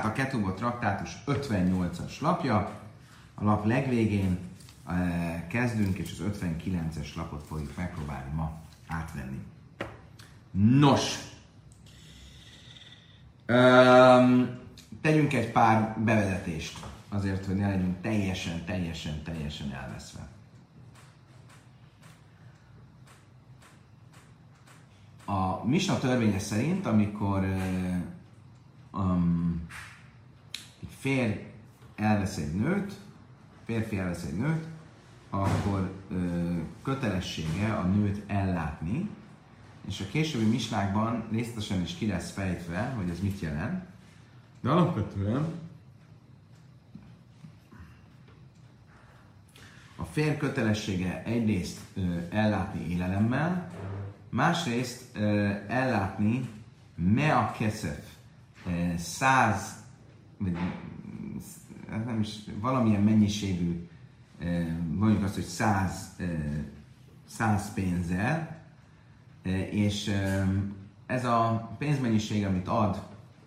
Tehát a Ketubot traktátus 58-as lapja, a lap legvégén eh, kezdünk, és az 59-es lapot fogjuk megpróbálni ma átvenni. Nos, um, tegyünk egy pár bevezetést, azért, hogy ne legyünk teljesen, teljesen, teljesen elveszve. A Misna törvénye szerint, amikor uh, um, férj elvesz egy nőt, férfi elvesz egy nőt, akkor uh, kötelessége a nőt ellátni, és a későbbi misnákban részletesen is ki lesz fejtve, hogy ez mit jelent. De alapvetően a férj kötelessége egyrészt ö, ellátni élelemmel, másrészt ö, ellátni mea keszef, ö, száz, vagy nem is, valamilyen mennyiségű, ö, mondjuk azt, hogy száz, ö, száz pénzzel, és ez a pénzmennyiség, amit ad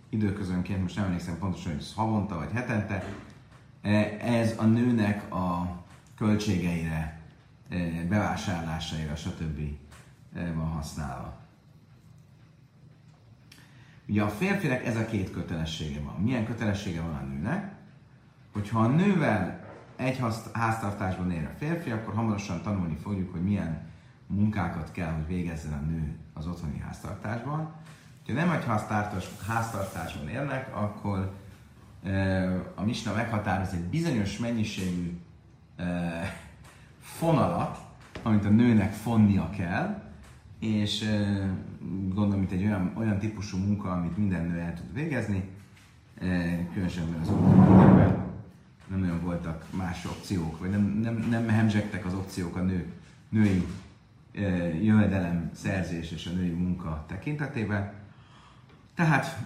időközönként, most nem emlékszem pontosan, hogy ez havonta vagy hetente, ez a nőnek a költségeire, bevásárlásaira, stb. van használva. Ugye a férfinek ez a két kötelessége van. Milyen kötelessége van a nőnek? Hogyha a nővel egy háztartásban él a férfi, akkor hamarosan tanulni fogjuk, hogy milyen munkákat kell, hogy végezzen a nő az otthoni háztartásban. Ha nem egy háztartás, háztartásban élnek, akkor e, a misna meghatároz egy bizonyos mennyiségű e, fonalat, amit a nőnek fonnia kell, és e, gondolom, mint egy olyan, olyan típusú munka, amit minden nő el tud végezni, különösen az utóbbi nem nagyon voltak más opciók, vagy nem, nem, nem hemzsegtek az opciók a nő, női jövedelem szerzés és a női munka tekintetében. Tehát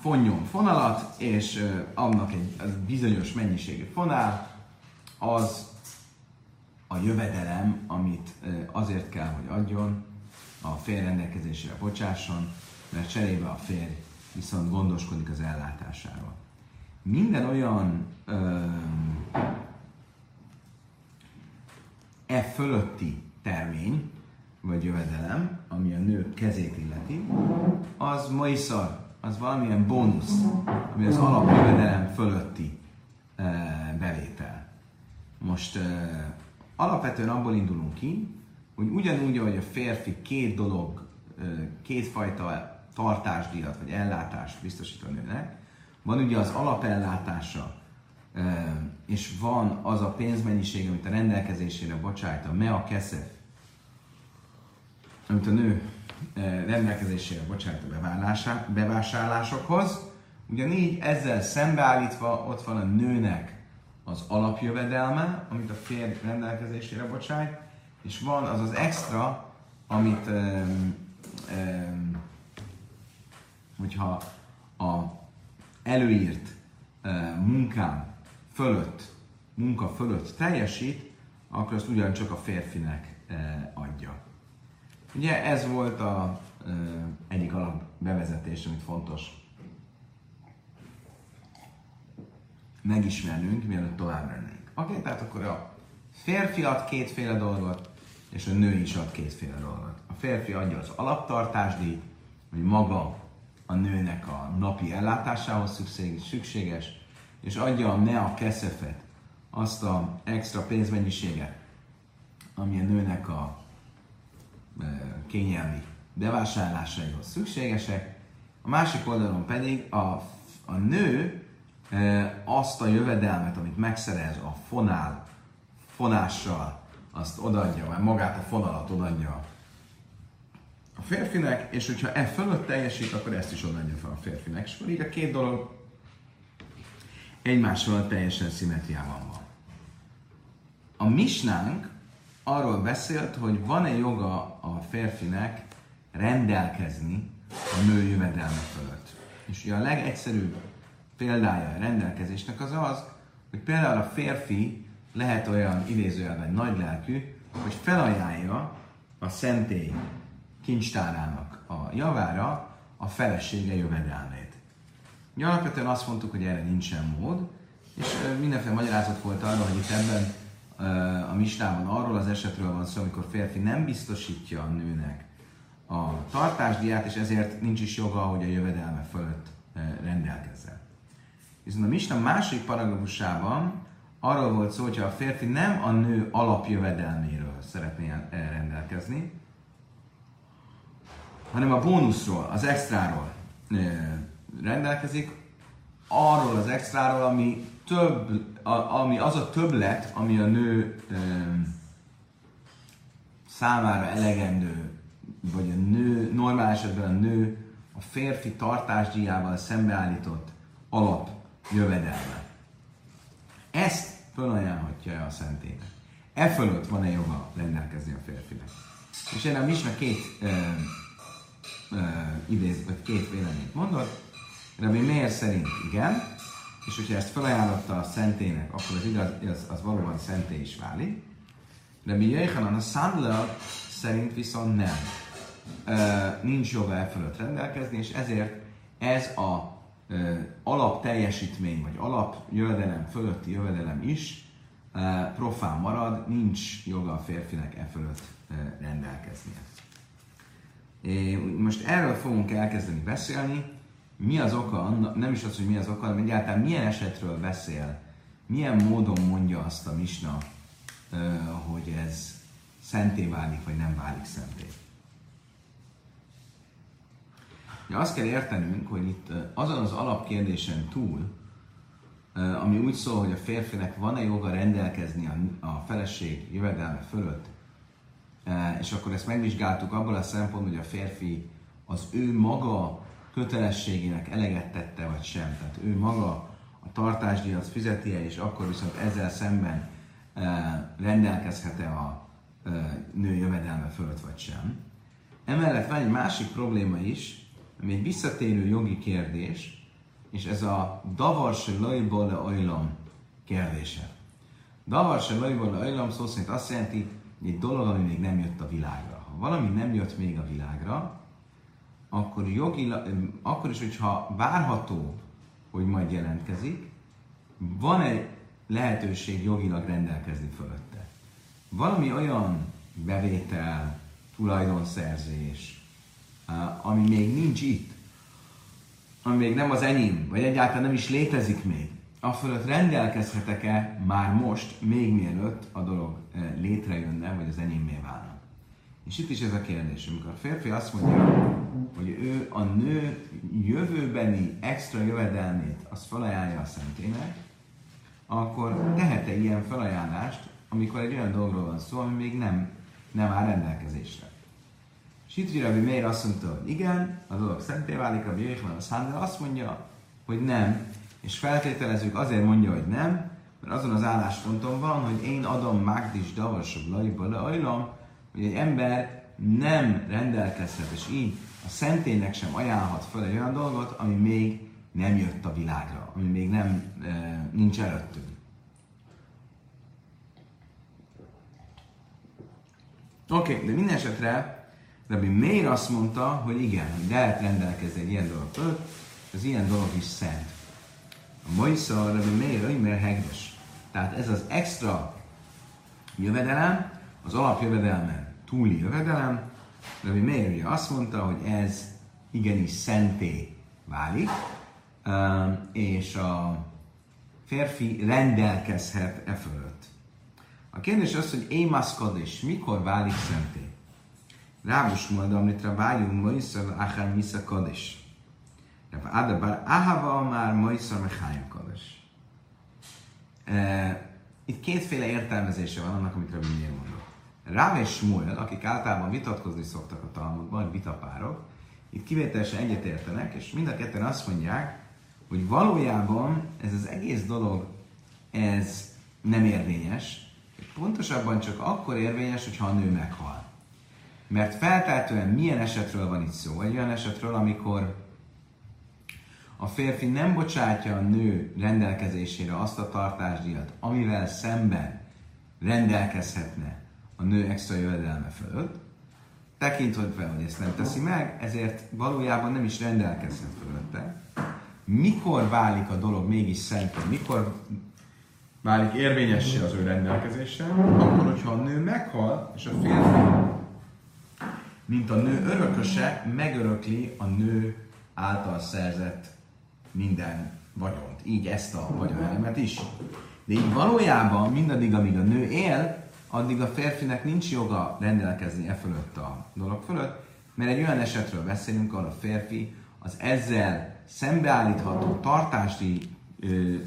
fonjon fonalat, és annak egy bizonyos mennyiségű fonál, az a jövedelem, amit azért kell, hogy adjon, a fél rendelkezésére bocsásson, mert cserébe a férj viszont gondoskodik az ellátásáról. Minden olyan ö, e fölötti termény, vagy jövedelem, ami a nő kezét illeti, az majszar, az valamilyen bónusz, ami az alapjövedelem fölötti e, bevétel. Most e, alapvetően abból indulunk ki, hogy ugyanúgy, ahogy a férfi két dolog, e, kétfajta tartásdíjat vagy ellátást biztosít a nőnek, van ugye az alapellátása, és van az a pénzmennyiség, amit a rendelkezésére bocsájt, a mea keszef, amit a nő rendelkezésére bocsájt a bevásárlásokhoz, ugyanígy ezzel szembeállítva ott van a nőnek az alapjövedelme, amit a férj rendelkezésére bocsájt, és van az az extra, amit um, um, hogyha a előírt munkám fölött, munka fölött teljesít, akkor azt ugyancsak a férfinek adja. Ugye ez volt a egyik alap bevezetés, amit fontos megismernünk, mielőtt tovább mennénk. Oké, okay, tehát akkor a férfi ad kétféle dolgot, és a nő is ad kétféle dolgot. A férfi adja az alaptartásdíjt, hogy maga a nőnek a napi ellátásához szükséges, és adja a mea keszefet, azt a extra pénzmennyiséget, ami a nőnek a e, kényelmi bevásárlásaihoz szükségesek, a másik oldalon pedig a, a nő e, azt a jövedelmet, amit megszerez a fonál, fonással, azt odaadja, vagy magát a fonalat odaadja a férfinek, és hogyha e fölött teljesít, akkor ezt is odaadja fel a férfinek. És akkor így a két dolog egymással teljesen szimmetriában van. A misnánk arról beszélt, hogy van-e joga a férfinek rendelkezni a nő jövedelme fölött. És ugye a legegyszerűbb példája a rendelkezésnek az az, hogy például a férfi lehet olyan idézőjelben nagy lelkű, hogy felajánlja a szentély kincstárának a javára a felesége jövedelmét. Ugye alapvetően azt mondtuk, hogy erre nincsen mód, és mindenféle magyarázat volt arra, hogy itt ebben a mistában arról az esetről van szó, amikor férfi nem biztosítja a nőnek a tartásdiát, és ezért nincs is joga, hogy a jövedelme fölött rendelkezzen. Viszont a Misna másik paragrafusában arról volt szó, hogy a férfi nem a nő alapjövedelméről szeretné rendelkezni, hanem a bónuszról, az extráról rendelkezik, arról az extráról, ami több, ami az a többlet, ami a nő számára elegendő, vagy a nő, normál esetben a nő a férfi tartásdíjával szembeállított alap jövedelme. Ezt felajánlhatja a szentének. E fölött van-e joga rendelkezni a férfinek? És erre a Misna két e, e, idéz, vagy két véleményt mondott. Rabbi Meir szerint igen, és hogyha ezt felajánlotta a szentének, akkor az igaz, az, az valóban szenté is válik. De mi Jöjjhanan a Sandler szerint viszont nem. E, nincs joga e fölött rendelkezni, és ezért ez a e, alap teljesítmény, vagy alap jövedelem fölötti jövedelem is e, profán marad, nincs joga a férfinek e fölött e, rendelkeznie. Most erről fogunk elkezdeni beszélni, mi az oka, nem is az, hogy mi az oka, hanem egyáltalán milyen esetről beszél, milyen módon mondja azt a misna, hogy ez szenté válik, vagy nem válik szenté. Ja, azt kell értenünk, hogy itt azon az alapkérdésen túl, ami úgy szól, hogy a férfinek van-e joga rendelkezni a feleség jövedelme fölött, és akkor ezt megvizsgáltuk abból a szempontból, hogy a férfi az ő maga kötelességének eleget tette, vagy sem. Tehát ő maga a tartásdíjat fizeti-e, és akkor viszont ezzel szemben e, rendelkezhet-e a e, nő jövedelme fölött, vagy sem. Emellett van egy másik probléma is, ami egy visszatérő jogi kérdés, és ez a davarse lajból le ajlam kérdése. Davarse lajból le ajlam szó szerint azt jelenti, egy dolog, ami még nem jött a világra. Ha valami nem jött még a világra, akkor, jogilag, akkor is, hogyha várható, hogy majd jelentkezik, van egy lehetőség jogilag rendelkezni fölötte. Valami olyan bevétel, tulajdonszerzés, ami még nincs itt, ami még nem az enyém, vagy egyáltalán nem is létezik még, a fölött rendelkezhetek-e már most, még mielőtt a dolog létrejönne, vagy az enyémé válna. És itt is ez a kérdés, amikor a férfi azt mondja, hogy ő a nő jövőbeni extra jövedelmét azt felajánlja a szentének, akkor tehet-e ilyen felajánlást, amikor egy olyan dologról van szó, ami még nem, nem áll rendelkezésre. Sitri Rabbi Meir azt mondta, hogy igen, a dolog szenté válik, Rabbi Jéhman a Szándel azt mondja, hogy nem, és feltételezzük azért mondja, hogy nem, mert azon az állásponton van, hogy én adom Magdis Davasabb Laiba le hogy egy ember nem rendelkezhet, és így a szentének sem ajánlhat fel egy olyan dolgot, ami még nem jött a világra, ami még nem, e, nincs előttünk. Oké, okay, de minden esetre Rabbi Meir azt mondta, hogy igen, hogy lehet rendelkezni egy ilyen dolog fölött, az ilyen dolog is szent. A Moisza Rabbi Meir, mert hegdes. Tehát ez az extra jövedelem, az alapjövedelmen túli jövedelem, de mi Méri azt mondta, hogy ez igenis szenté válik, és a férfi rendelkezhet e fölött. A kérdés az, hogy émaszkod és mikor válik szenté. Rábus majd, amit váljunk Moiszel, Achar Misza Kadis. Adabar Ahava már Moiszel Mechaim Kadis. Itt kétféle értelmezése van annak, amit Rabbi Mér mondott. Ráv és Smuel, akik általában vitatkozni szoktak a Talmudban, vitapárok, itt kivételesen egyetértenek, és mind a ketten azt mondják, hogy valójában ez az egész dolog, ez nem érvényes, pontosabban csak akkor érvényes, hogyha a nő meghal. Mert felteltően milyen esetről van itt szó? Egy olyan esetről, amikor a férfi nem bocsátja a nő rendelkezésére azt a tartásdíjat, amivel szemben rendelkezhetne a nő extra jövedelme fölött. tekintve, hogy ezt nem teszi meg, ezért valójában nem is rendelkezhet fölötte. Mikor válik a dolog mégis szenté? Mikor válik érvényessé az ő rendelkezése? Akkor, hogyha a nő meghal, és a férfi, mint a nő örököse, megörökli a nő által szerzett minden vagyont. Így ezt a vagyonelemet is. De így valójában mindaddig, amíg a nő él, addig a férfinek nincs joga rendelkezni e fölött a dolog fölött, mert egy olyan esetről beszélünk, ahol a férfi az ezzel szembeállítható tartásdi, ö, ö,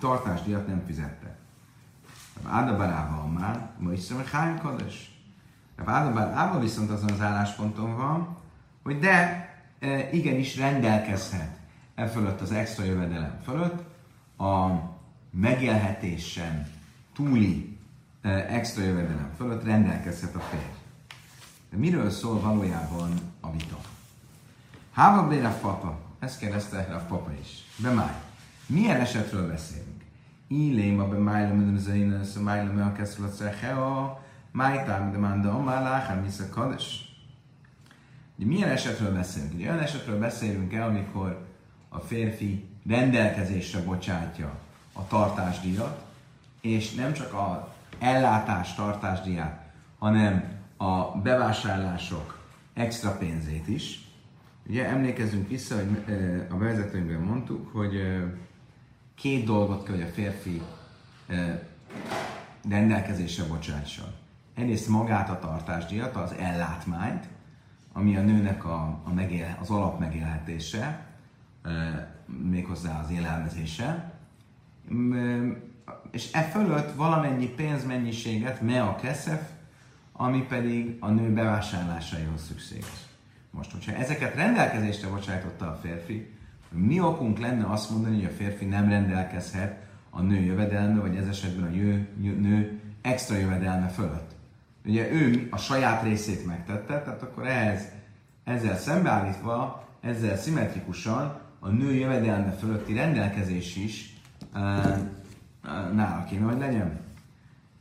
tartásdíjat nem fizette. Ádabarával már, ma is szóval hány kades. Ádabarával viszont azon az állásponton van, hogy de igenis rendelkezhet e fölött az extra jövedelem fölött a megélhetésen túli extra jövedelem fölött rendelkezhet a férj. De miről szól valójában a vita? Háva a papa, ezt kérdezte a papa is. Bemáj. Milyen esetről beszélünk? Illém a bemájlem, nem zöjnös, a májlem, a keszület szechea, májtám, de manda, a máláhám, hisz a kades. Milyen esetről beszélünk? Ugye olyan esetről beszélünk el, amikor a férfi rendelkezésre bocsátja a tartásdíjat, és nem csak a ellátás tartásdíját, hanem a bevásárlások extra pénzét is. Ugye emlékezzünk vissza, hogy a bevezetőnkben mondtuk, hogy két dolgot kell, hogy a férfi rendelkezésre bocsátson. Egyrészt magát a tartásdíjat, az ellátmányt, ami a nőnek a, a megél, az alap megélhetése, méghozzá az élelmezése, és e fölött valamennyi pénzmennyiséget, me a keszef, ami pedig a nő bevásárlásaihoz szükséges. Most, hogyha ezeket rendelkezésre bocsájtotta a férfi, mi okunk lenne azt mondani, hogy a férfi nem rendelkezhet a nő jövedelme, vagy ez esetben a jö, jö, nő extra jövedelme fölött. Ugye ő a saját részét megtette, tehát akkor ehhez, ezzel szembeállítva, ezzel szimmetrikusan a nő jövedelme fölötti rendelkezés is uh, nála kéne, hogy legyen.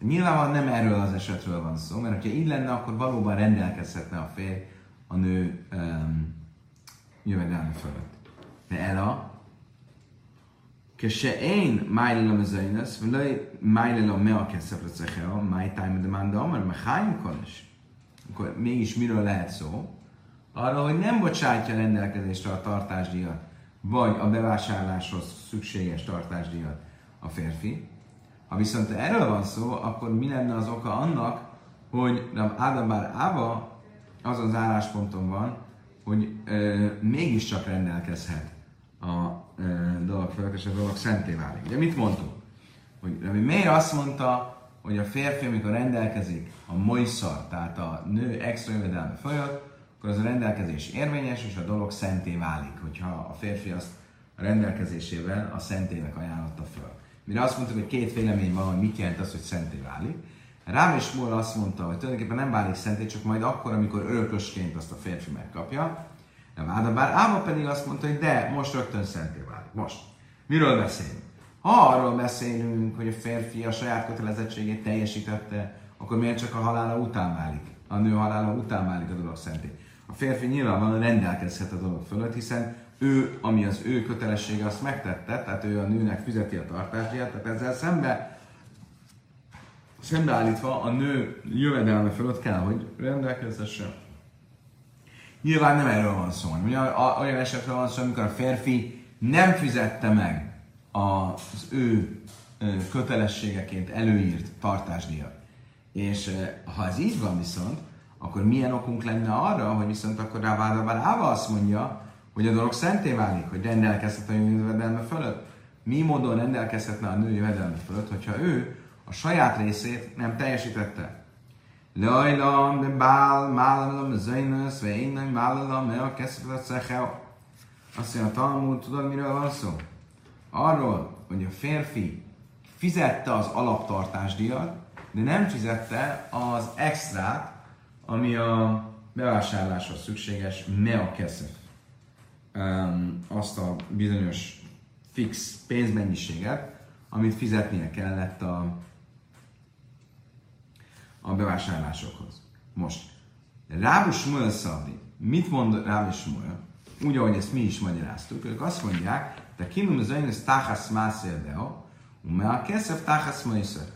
Nyilvánvalóan nem erről az esetről van szó, mert ha így lenne, akkor valóban rendelkezhetne a férj a nő um, jövedelme fölött. De Ela, כשאין מיילה למזיינס ולא מיילה למאה כסף לצחר, מאי טיימה דמנדה אומר, מחיים קודש. Akkor mégis miről lehet szó? Arra, hogy nem bocsátja rendelkezésre a tartásdíjat, vagy a bevásárláshoz szükséges tartásdíjat a férfi. Ha viszont erről van szó, akkor mi lenne az oka annak, hogy Ádám bár Áva azon az állásponton van, hogy ö, mégiscsak rendelkezhet a ö, dolog felett, és a dolog szenté válik. Ugye mit mondtunk? Hogy Rabbi miért azt mondta, hogy a férfi, amikor rendelkezik a moiszar, tehát a nő extra jövedelme fölött, akkor az a rendelkezés érvényes, és a dolog szenté válik, hogyha a férfi azt a rendelkezésével a szentének ajánlotta föl. Mire azt mondtuk, hogy két vélemény van, hogy mit jelent az, hogy szenté válik. Rám és Múl azt mondta, hogy tulajdonképpen nem válik szenté, csak majd akkor, amikor örökösként azt a férfi megkapja. Nem Áda, bár Áma pedig azt mondta, hogy de, most rögtön szenté válik. Most. Miről beszélünk? Ha arról beszélünk, hogy a férfi a saját kötelezettségét teljesítette, akkor miért csak a halála után válik? A nő halála után válik a dolog szenté. A férfi nyilvánvalóan rendelkezhet a dolog fölött, hiszen ő, ami az ő kötelessége, azt megtette, tehát ő a nőnek fizeti a tartásdíjat, tehát ezzel szembe szembeállítva a nő jövedelme fölött kell, hogy rendelkezhessen. Nyilván nem erről van szó, hanem olyan esetről van szó, amikor a férfi nem fizette meg az ő kötelességeként előírt tartásdíjat. És ha ez így van viszont, akkor milyen okunk lenne arra, hogy viszont akkor rá Áva azt mondja, hogy a dolog szenté válik, hogy rendelkezhet a jövedelme fölött. Mi módon rendelkezhetne a nő jövedelme fölött, hogyha ő a saját részét nem teljesítette. Lajla, de bál, málalom, zöjnös, ve innen, málalom, me a keszfet szechel. Azt mondja, a Talmud, tudod, miről van szó? Arról, hogy a férfi fizette az alaptartásdíjat, de nem fizette az extrát, ami a bevásárláshoz szükséges mea keszef um, azt a bizonyos fix pénzmennyiséget, amit fizetnie kellett a, a bevásárlásokhoz. Most, Rábus Smuel Szabdi. Mit mond Rábus Smuel? Úgy, ahogy ezt mi is magyaráztuk. Ők azt mondják, te kinum az önyös táhász mászél deo, umea keszef táhász maiszer.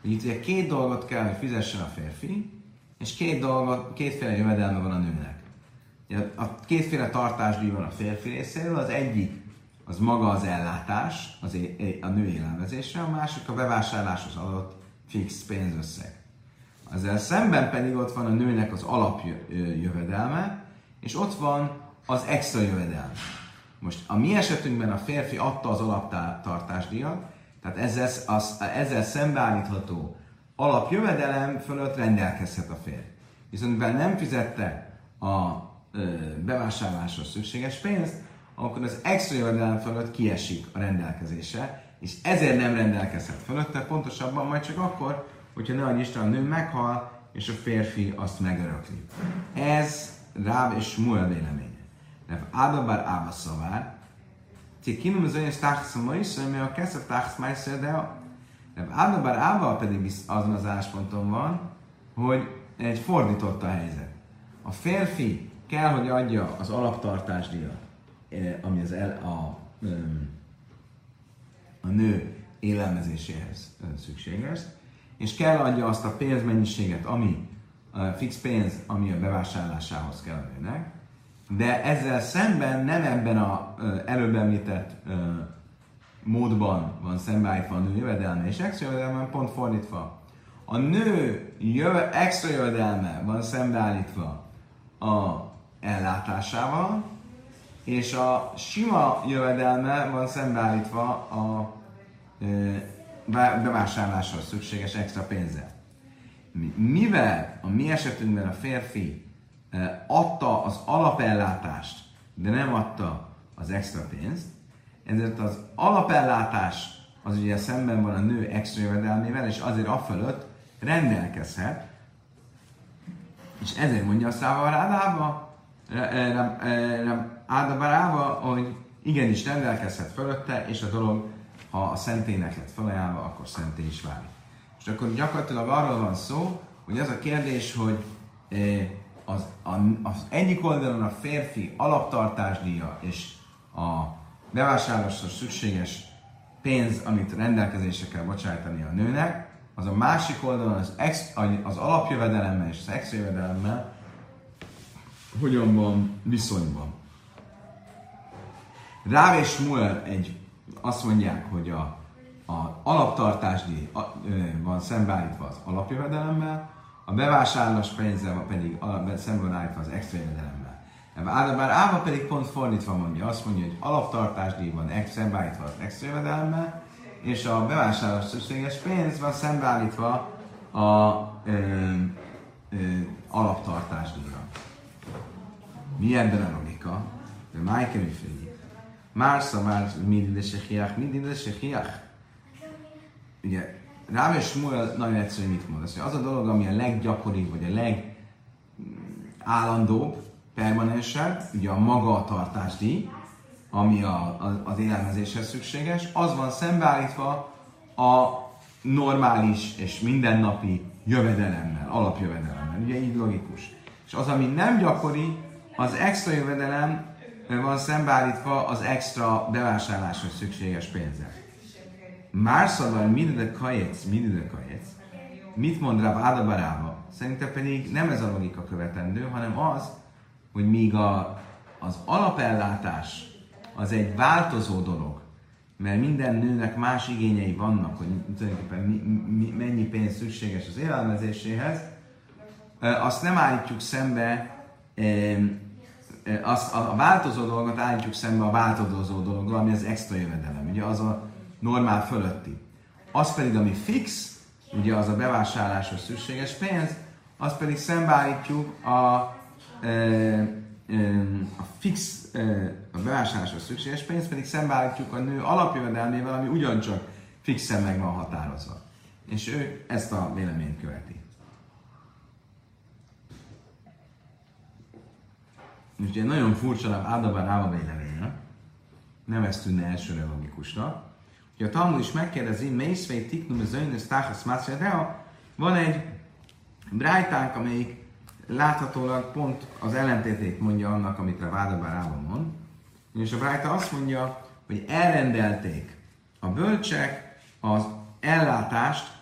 Itt ugye két dolgot kell, hogy fizessen a férfi, és két dolgot, kétféle jövedelme van a nőnek. A kétféle tartásdíj van a férfi részéről, az egyik az maga az ellátás, az é- a nő élelmezése, a másik a bevásárláshoz adott fix pénzösszeg. Ezzel szemben pedig ott van a nőnek az alapjövedelme, és ott van az extra jövedelme. Most a mi esetünkben a férfi adta az alaptartásdíjat, tehát ezzel, az, ezzel szembeállítható alapjövedelem fölött rendelkezhet a férj. Viszont mivel nem fizette a ö, bevásárlásra szükséges pénzt, akkor az extra jövedelem fölött kiesik a rendelkezése, és ezért nem rendelkezhet fölötte, pontosabban majd csak akkor, hogyha ne Isten a nő meghal, és a férfi azt megörökli. Ez Ráb és Smuel véleménye. Rev Adabar Ába szavár, Ti kinum az olyan stáxsz a maisza, mi a keszef maisza, de a Rev Adabar Ába pedig azon az állásponton van, hogy egy fordított a helyzet. A férfi kell, hogy adja az alaptartásdíjat, eh, ami az el, a, a nő élelmezéséhez szükséges, és kell adja azt a pénzmennyiséget, ami a fix pénz, ami a bevásárlásához kell a nőnek, de ezzel szemben nem ebben a előbb említett módban van szembeállítva a nő jövedelme és extra jövedelme, pont fordítva. A nő jöve, extra jövedelme van szembeállítva a ellátásával, és a sima jövedelme van szembeállítva a bevásárláshoz szükséges extra pénzzel. Mivel a mi esetünkben a férfi adta az alapellátást, de nem adta az extra pénzt, ezért az alapellátás az ugye szemben van a nő extra jövedelmével, és azért afölött rendelkezhet, és ezért mondja a Száva Rádába, Ádabarába, hogy igenis rendelkezhet fölötte, és a dolog ha a szentélynek lett felajánlva, akkor szentély is válik. És akkor gyakorlatilag arról van szó, hogy az a kérdés, hogy eh, az, az egyik oldalon a férfi alaptartásdíja és a bevásárlásra szükséges pénz, amit rendelkezésre kell bocsájtani a nőnek, az a másik oldalon az, ex, az alapjövedelemmel és az extra jövedelemmel hogyan van viszonyban. Ráv és Muel egy azt mondják, hogy a, a alaptartásdíj van szembeállítva az alapjövedelemmel, a bevásárlás pénzzel pedig szemben állítva az extra jövedelemmel. Bár Áva pedig pont fordítva mondja, azt mondja, hogy alaptartásdíj van szembeállítva az extra jövedelemmel, és a bevásárlás szükséges pénz van szembeállítva a ö, ö, alaptartásdíjra. Mi ebben a logika? De Michael már szamár mindig sechiach, mindig sechiach. Ugye, Ráv és Smuel nagyon egyszerű, mit mond. Az, a dolog, ami a leggyakoribb, vagy a legállandóbb, permanensebb, ugye a magatartásdíj, ami a, a, az élelmezéshez szükséges, az van szembeállítva a normális és mindennapi jövedelemmel, alapjövedelemmel. Ugye így logikus. És az, ami nem gyakori, az extra jövedelem van szembeállítva az extra bevásárláshoz szükséges pénzzel. Már szóval mindede kajec, mindede kajec. Mit mond Rav Adabarába? Szerintem pedig nem ez a logika követendő, hanem az, hogy míg a, az alapellátás az egy változó dolog, mert minden nőnek más igényei vannak, hogy tulajdonképpen mi, mi, mennyi pénz szükséges az élelmezéséhez, azt nem állítjuk szembe azt, a, változó dolgot állítjuk szembe a változó dologgal, ami az extra jövedelem. Ugye az a normál fölötti. Az pedig, ami fix, ugye az a bevásárláshoz szükséges pénz, azt pedig szembeállítjuk a, a fix, a bevásárláshoz szükséges pénz, pedig szembeállítjuk a nő alapjövedelmével, ami ugyancsak fixen meg van határozva. És ő ezt a véleményt követi. És ugye nagyon furcsa a Ádabár Áva véleménye, nem ezt tűnne elsőre logikusnak. Ugye a Talmud is megkérdezi, Mészvei Tiknum az Önnös Táhasz Mászfedea, van egy brájtánk, amelyik láthatólag pont az ellentétét mondja annak, amit a Vádabárában mond. És a Brájta azt mondja, hogy elrendelték a bölcsek az ellátást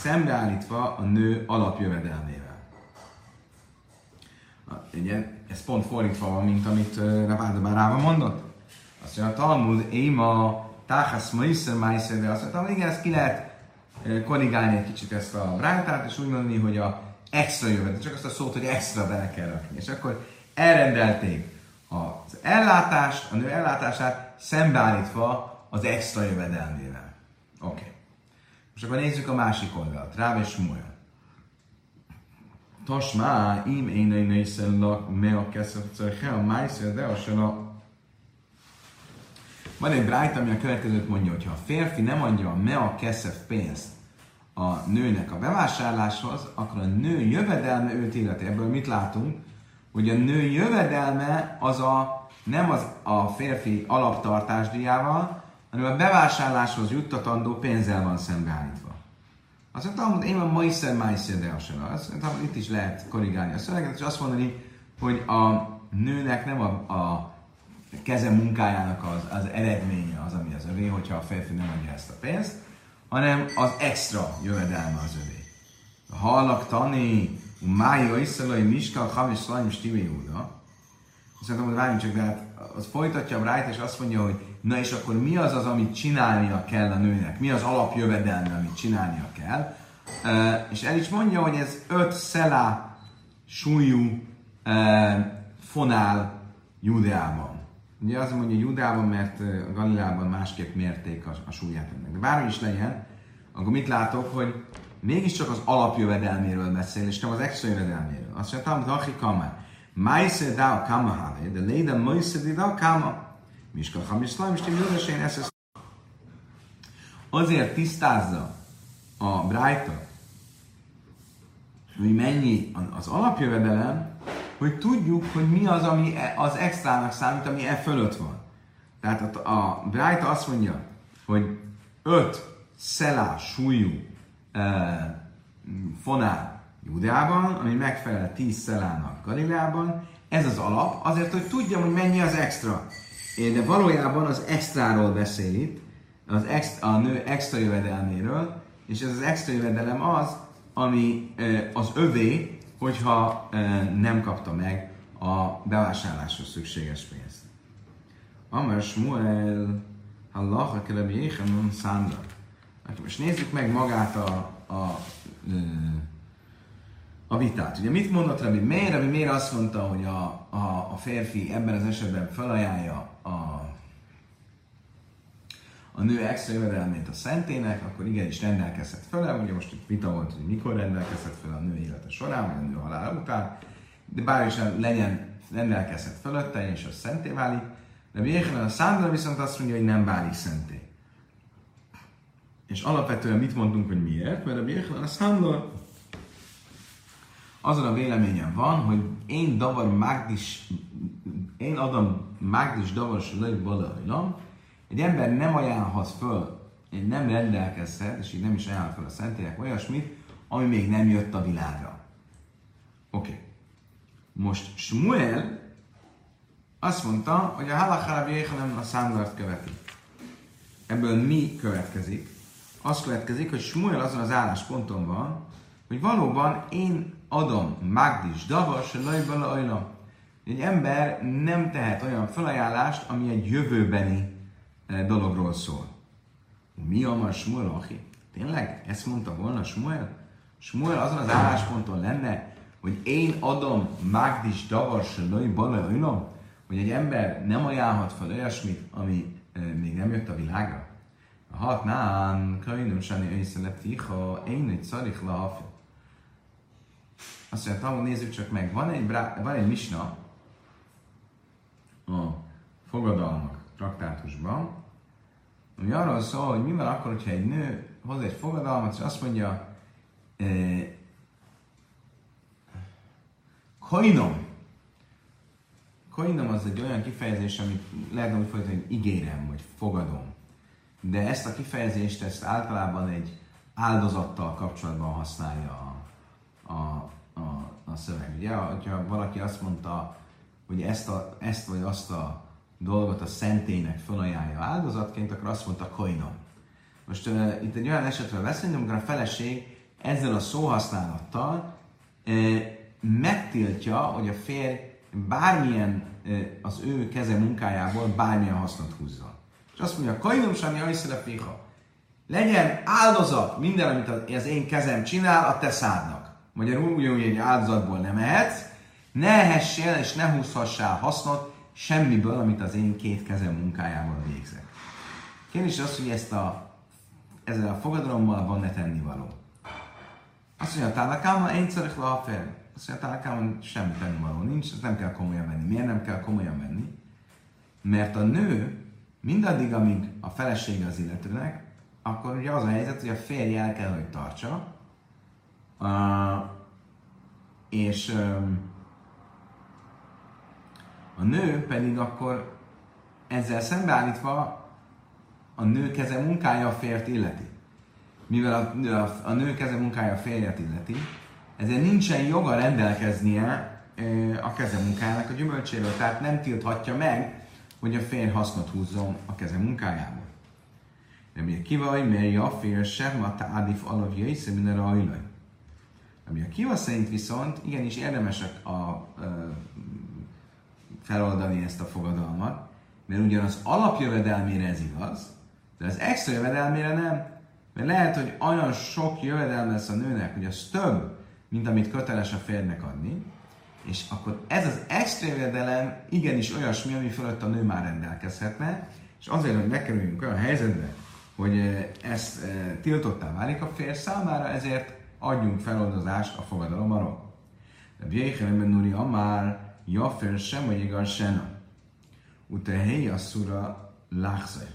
szembeállítva a nő alapjövedelmével. Ugye, ez pont fordítva van, mint amit Raváda Bárában mondott. Azt mondja, a Talmud, Éma, Táhász Maiszer Maiszer, de azt mondtam, igen, ezt ki lehet korrigálni egy kicsit ezt a brájtát, és úgy mondani, hogy a extra jövedelem, csak azt a szót, hogy extra bele kell rakni. És akkor elrendelték az ellátást, a nő ellátását szembeállítva az extra jövedelmével. Oké. Okay. Most akkor nézzük a másik oldalt. Ráv és Smuel. Tasmá, im én én észellak, me a keszep a májszer, de a van egy brájt, ami a következőt mondja, hogy ha a férfi nem adja a mea keszef pénzt a nőnek a bevásárláshoz, akkor a nő jövedelme őt illeti. Ebből mit látunk? Hogy a nő jövedelme az a, nem az a férfi alaptartásdiával, hanem a bevásárláshoz juttatandó pénzzel van szembeállítva. Azt mondtam, hogy én a Maiszer Maiszer de Azt mondtam, itt is lehet korrigálni a szöveget, és azt mondani, hogy a nőnek nem a, a keze munkájának az, az eredménye az, ami az övé, hogyha a férfi nem adja ezt a pénzt, hanem az extra jövedelme az övé. Hallak tani, mája iszalai miskal, hamis szlajm stivé Júda. Szerintem, hogy várjunk csak, de hát az folytatja a Bright, és azt mondja, hogy na és akkor mi az az, amit csinálnia kell a nőnek? Mi az alapjövedelme, amit csinálnia kell? Uh, és el is mondja, hogy ez öt szelá súlyú uh, fonál Júdeában. Ugye azt mondja Judában, mert a Galilában másképp mérték a, a súlyát ennek. De bármi is legyen, akkor mit látok, hogy mégiscsak az alapjövedelméről beszél, és nem az extra jövedelméről. Azt mondja, hogy Achi Kama, Maise Dao Kama Hale, de Léda Maise Dao Kama, Miska Hamiszlám, és én ezt Azért tisztázza a Brighton, hogy mennyi az alapjövedelem, hogy tudjuk, hogy mi az, ami e, az extrának számít, ami e fölött van. Tehát a, a Bright azt mondja, hogy 5 szelá súlyú e, fonál Judeában, ami megfelel 10 szelának Galileában, ez az alap, azért, hogy tudjam, hogy mennyi az extra. De valójában az extráról beszél itt, az extra, a nő extra jövedelméről, és ez az extra jövedelem az, ami e, az övé, hogyha nem kapta meg a bevásárláshoz szükséges pénzt. Amar Shmuel Hallaha Kelebi Jéhenon Szándra. Most nézzük meg magát a, a, a vitát. Ugye mit mondott Rabbi Miért? Rabbi Miért azt mondta, hogy a, a, a férfi ebben az esetben felajánlja a a nő extra jövedelmét a szentének, akkor igenis rendelkezhet fel, ugye most itt vita volt, hogy mikor rendelkezhet fel a nő élete során, vagy a nő halála után, de bár is legyen rendelkezhet fölötte, és az szenté válik, de Jéhelen a számra viszont azt mondja, hogy nem válik szenté. És alapvetően mit mondunk, hogy miért? Mert a Jéhelen a számra azon a véleményem van, hogy én davar mágdis, én adom mágdis davar se bala egy ember nem ajánlhat föl, nem rendelkezhet, és így nem is ajánlhat föl a szentélyek olyasmit, ami még nem jött a világra. Oké. Okay. Most Smuel azt mondta, hogy a halakhára nem a számlart követi. Ebből mi következik? Az következik, hogy Smuel azon az állásponton van, hogy valóban én adom Magdis Davas, Lajbala Egy ember nem tehet olyan felajánlást, ami egy jövőbeni dologról szól. Mi a ma Smuel Achi? Tényleg? Ezt mondta volna Smuel? Smuel azon az állásponton lenne, hogy én adom Magdis Davars Lőj Bale hogy egy ember nem ajánlhat fel olyasmit, ami e, még nem jött a világra. Hát nem, könyvöm sani észrelepti, ha én egy szarik lahafi. Azt mondja, nézzük csak meg, van egy, van egy misna a fogadalmak traktátusban, ami arról szól, hogy mi van akkor, hogyha egy nő hoz egy fogadalmat, és azt mondja, koinom. Koinom az egy olyan kifejezés, amit lehetne úgy folytatni, hogy ígérem, vagy fogadom. De ezt a kifejezést ezt általában egy áldozattal kapcsolatban használja a, a, a, a szöveg. Ugye, hogyha valaki azt mondta, hogy ezt, a, ezt vagy azt a dolgot a szentélynek felajánlja áldozatként, akkor azt mondta koinom. Most uh, itt egy olyan esetről beszélünk, amikor a feleség ezzel a szóhasználattal uh, megtiltja, hogy a férj bármilyen uh, az ő keze munkájából bármilyen hasznot húzza. És azt mondja, kainom sani ajszele fiha. Legyen áldozat minden, amit az én kezem csinál, a te szádnak. Magyarul úgy, hogy egy áldozatból nem ehetsz, ne ehessél és ne húzhassál hasznot semmiből, amit az én két kezem munkájával végzek. Kérdés az, hogy ezt a, ezzel a fogadalommal van-e tennivaló. Azt mondja, tálakáma, én szerek le a fel. Azt mondja, tálakáma, semmi tennivaló nincs, ezt nem kell komolyan venni. Miért nem kell komolyan venni? Mert a nő mindaddig, amíg a felesége az illetőnek, akkor ugye az a helyzet, hogy a férj el kell, hogy tartsa, uh, és um, a nő pedig akkor ezzel szembeállítva a nő keze munkája a férjt illeti. Mivel a, a, a nő keze munkája a férjet illeti, ezért nincsen joga rendelkeznie a keze munkájának a gyümölcséről, tehát nem tilthatja meg, hogy a férj hasznot húzzon a keze munkájából. Ami a kivaj, mert a férj sem, a tádif alapja is, minden rajlaj. Ami a kiva szerint viszont igenis érdemes a, a, a feloldani ezt a fogadalmat, mert ugyan az alapjövedelmére ez igaz, de az extra jövedelmére nem. Mert lehet, hogy olyan sok jövedelme lesz a nőnek, hogy az több, mint amit köteles a férnek adni, és akkor ez az extra jövedelem igenis olyasmi, ami fölött a nő már rendelkezhetne, és azért, hogy megkerüljünk olyan helyzetbe, hogy eh, ezt e, tiltottá válik a férj számára, ezért adjunk feloldozást a fogadalom arról. De Bjéhelemben Nuri Amár Jafer sem, vagy igaz sena. Uta hely asszura lachzer.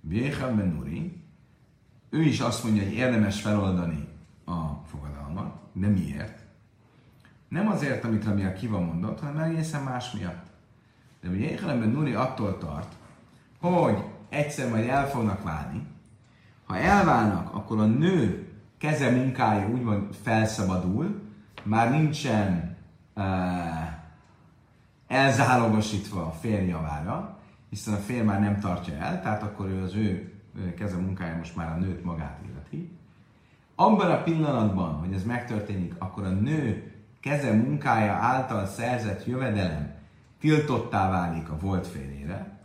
Véha Benuri, ő is azt mondja, hogy érdemes feloldani a fogadalmat, de miért? Nem azért, amit Rabbi Akiva mondott, hanem egészen más miatt. De ugye Jéhelemben Nuri attól tart, hogy egyszer majd el fognak válni. Ha elválnak, akkor a nő keze munkája úgymond felszabadul, már nincsen uh, elzálogosítva a férj hiszen a férj már nem tartja el, tehát akkor ő az ő keze munkája most már a nőt magát illeti. Abban a pillanatban, hogy ez megtörténik, akkor a nő keze munkája által szerzett jövedelem tiltottá válik a volt férjére,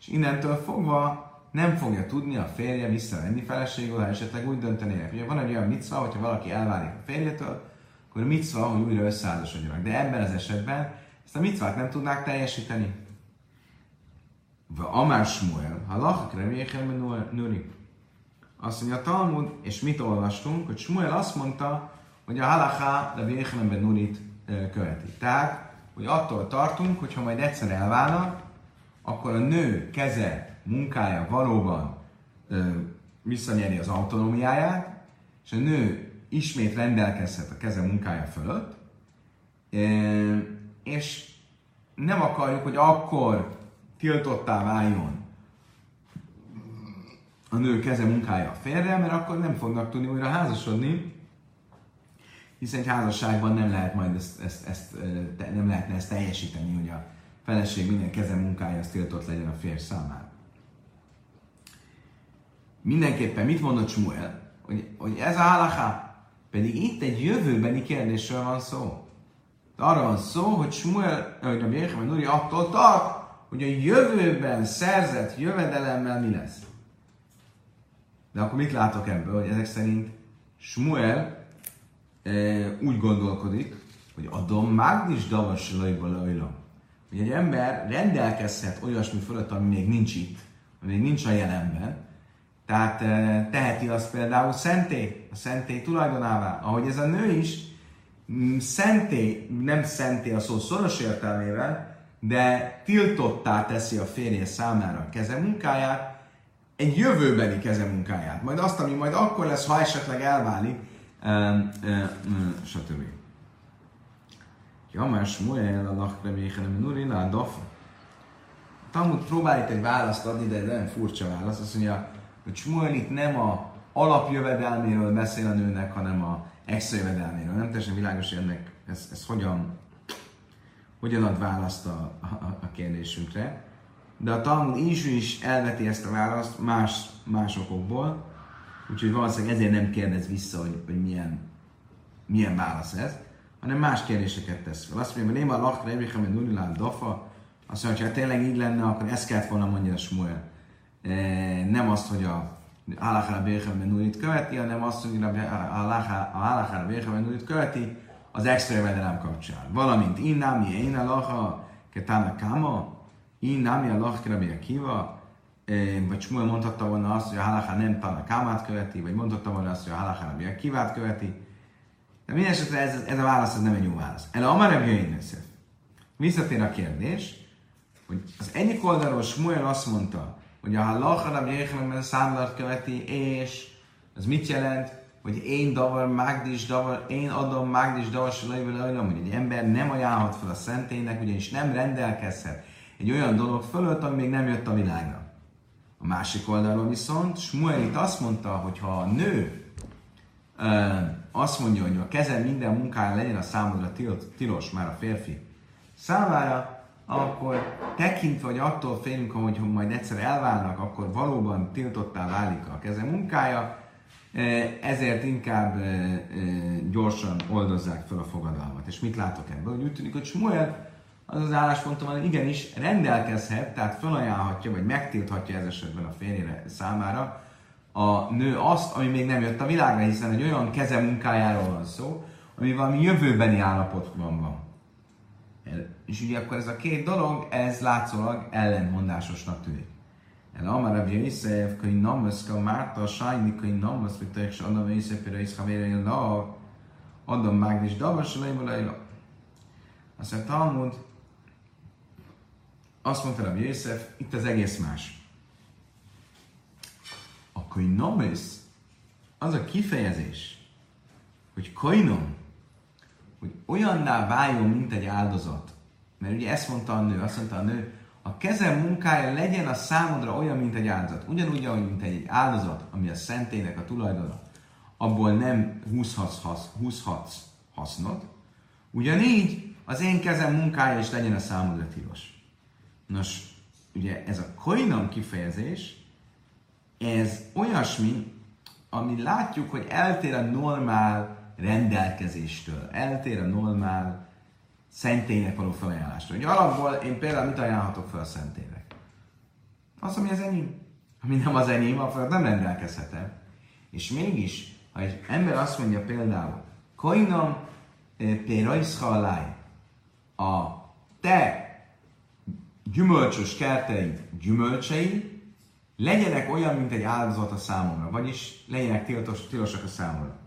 és innentől fogva nem fogja tudni a férje visszavenni feleségül, ha esetleg úgy döntenének. Ugye van egy olyan micva, hogyha valaki elválik a férjétől, akkor micva, hogy újra összeházasodjanak. De ebben az esetben ezt a micvát nem tudnák teljesíteni. Va Amár Smuel, ha lachak remélyekben nőri. Azt mondja a Talmud, és mit olvastunk, hogy Smuel azt mondta, hogy a halaká de Véhelemben Nurit követi. Tehát, hogy attól tartunk, hogy ha majd egyszer elválnak, akkor a nő keze, munkája valóban ö, visszanyeri az autonómiáját, és a nő ismét rendelkezhet a keze munkája fölött, és nem akarjuk, hogy akkor tiltottá váljon a nő keze munkája a férre, mert akkor nem fognak tudni újra házasodni, hiszen egy házasságban nem lehet majd ezt, ezt, ezt, nem lehetne ezt teljesíteni, hogy a feleség minden keze munkája az tiltott legyen a férj számára. Mindenképpen mit mondott Smuel? Hogy, hogy ez a halaká, pedig itt egy jövőbeni kérdésről van szó. Arra van szó, hogy Smuel, hogy a Jéhem Nuri attól tart, hogy a jövőben szerzett jövedelemmel mi lesz. De akkor mit látok ebből, hogy ezek szerint Smuel e, úgy gondolkodik, hogy a dom mágnis davas lajba Hogy egy ember rendelkezhet olyasmi fölött, ami még nincs itt, ami még nincs a jelenben, tehát e, teheti azt például szenté, a szenté tulajdonává, ahogy ez a nő is szenté, nem szenté a szó szoros értelmével, de tiltottá teszi a férje számára a kezemunkáját, egy jövőbeni kezemunkáját. Majd azt, ami majd akkor lesz, ha esetleg elválik, stb. Ja, már Smuel a lachre véhenem nurina a dafa. Talmud próbál itt egy választ adni, de egy nagyon furcsa válasz. Azt mondja, hogy Smuel itt nem a alapjövedelméről beszél a nőnek, hanem a extra jövedelméről. Nem teljesen világos, hogy ennek ez, ez hogyan, hogyan ad választ a, a, a kérdésünkre. De a Talmud is, is elveti ezt a választ más, más okokból, úgyhogy valószínűleg ezért nem kérdez vissza, hogy, hogy milyen, milyen válasz ez, hanem más kérdéseket tesz fel. Azt mondja, Néma Lachra, Ebrichem, Nulilán, Dafa, azt mondja, hogy ha tényleg így lenne, akkor ezt kellett volna mondja a Smuel. E, nem azt, hogy a Halachara Béchem Nulit követi, hanem azt, hogy a Halachara Béchem Nulit követi az extra jövedelem kapcsán. Valamint Innami, Én Alaha, Ketana Kama, Innami Alach Rabbi Akiva, vagy Smuel mondhatta volna azt, hogy a Halacha nem Tana Kamát követi, vagy mondhatta volna azt, hogy a Halacha Akivát követi. De minden esetre ez, ez a válasz ez nem egy jó válasz. El Amar Rabbi Visszatér a kérdés, hogy az egyik oldalról Smuel azt mondta, hogy a halacha Rabbi Yechanan számlát követi, és az mit jelent? Hogy én davar, mágdis davar, én adom mágdis davar, hogy egy ember nem ajánlhat fel a szentélynek, ugyanis nem rendelkezhet egy olyan dolog fölött, ami még nem jött a világra. A másik oldalról viszont Smuel itt azt mondta, hogy ha a nő ö, azt mondja, hogy a kezem minden munkája legyen a számodra tilos, már a férfi számára, akkor tekintve, hogy attól félünk, hogy majd egyszer elválnak, akkor valóban tiltottá válik a keze munkája, e, ezért inkább e, e, gyorsan oldozzák fel a fogadalmat. És mit látok ebből? Hogy úgy tűnik, hogy Smuel az az álláspontom, hogy igenis rendelkezhet, tehát felajánlhatja, vagy megtilthatja ez esetben a férjére számára a nő azt, ami még nem jött a világra, hiszen egy olyan keze munkájáról van szó, ami valami jövőbeni állapotban van. És ugye akkor ez a két dolog, ez látszólag ellentmondásosnak tűnik. El Amar Rabbi Yosef, hogy namaska Márta, sajni, hogy namasz, hogy te is adom Yosef, hogy is havére la, adom mágnis davas, lejma lejla. Azt mondja, Talmud, azt mondta Rabbi Yosef, itt az egész más. A koinomis, az a kifejezés, hogy koinom, hogy olyanná váljon, mint egy áldozat. Mert ugye ezt mondta a nő, azt mondta a nő, a kezem munkája legyen a számodra olyan, mint egy áldozat. Ugyanúgy, ahogy mint egy áldozat, ami a szentének a tulajdona, abból nem húzhatsz, húzhatsz hasznot, ugyanígy az én kezem munkája is legyen a számodra tilos. Nos, ugye ez a koinam kifejezés, ez olyasmi, ami látjuk, hogy eltér a normál rendelkezéstől, eltér a normál szentélynek való felajánlástól. Ugye alapból én például mit ajánlhatok fel a szentélynek? Az, ami az enyém. Ami nem az enyém, akkor nem rendelkezhetem. És mégis, ha egy ember azt mondja például, koinom eh, péraiszhalláj, a te gyümölcsös kerteid gyümölcsei legyenek olyan, mint egy áldozat a számomra, vagyis legyenek tilos, tilosak a számomra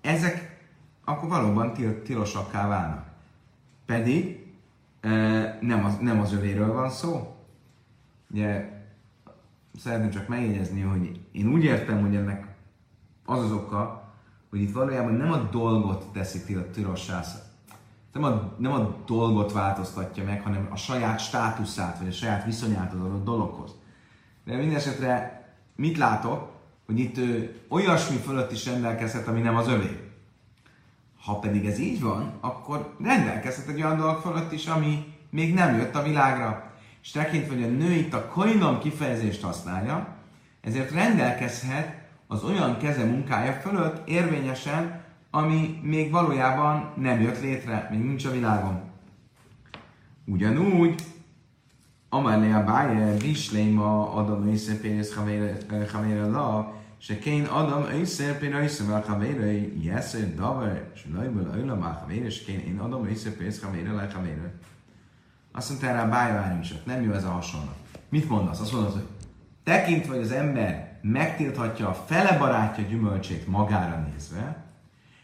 ezek akkor valóban til- tilosakká válnak. Pedig nem, az, nem az övéről van szó. Ugye szeretném csak megjegyezni, hogy én úgy értem, hogy ennek az az oka, hogy itt valójában nem a dolgot teszi tilossá, nem a, nem a dolgot változtatja meg, hanem a saját státuszát, vagy a saját viszonyát az adott dologhoz. De minden esetre mit látok? Hogy itt ő olyasmi fölött is rendelkezhet, ami nem az övé. Ha pedig ez így van, akkor rendelkezhet egy olyan dolog fölött is, ami még nem jött a világra. És tekintve, hogy a nő itt a koinom kifejezést használja, ezért rendelkezhet az olyan keze munkája fölött érvényesen, ami még valójában nem jött létre, még nincs a világon. Ugyanúgy, Amelé a báje, Bisléma, Adam, Észepénész, Havére, La, שכן אדם עשר פרס והחברה יעשר דבר שלא יבוא לעולם החברה שכן אין אדם עשר פרס חברה לחברה. Azt mondta erre a bájványosat, nem jó ez a hasonlat. Mit mondasz? Azt mondod, hogy tekintve, hogy az ember megtilthatja a fele barátja gyümölcsét magára nézve,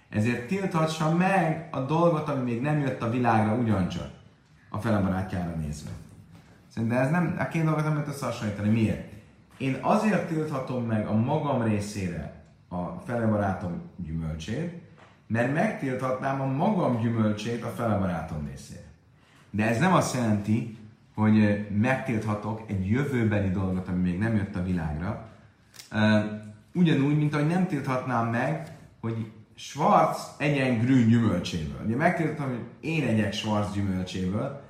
ezért tilthassa meg a dolgot, ami még nem jött a világra ugyancsak a fele barátjára nézve. Szerintem ez nem, a két dolgot nem lehet összehasonlítani. Miért? Én azért tilthatom meg a magam részére a felebarátom gyümölcsét, mert megtilthatnám a magam gyümölcsét a felebarátom részére. De ez nem azt jelenti, hogy megtilthatok egy jövőbeli dolgot, ami még nem jött a világra. Ugyanúgy, mint ahogy nem tilthatnám meg, hogy Schwarz egyen grün gyümölcséből. Ugye megkérdeztem, hogy én egyek Schwarz gyümölcséből,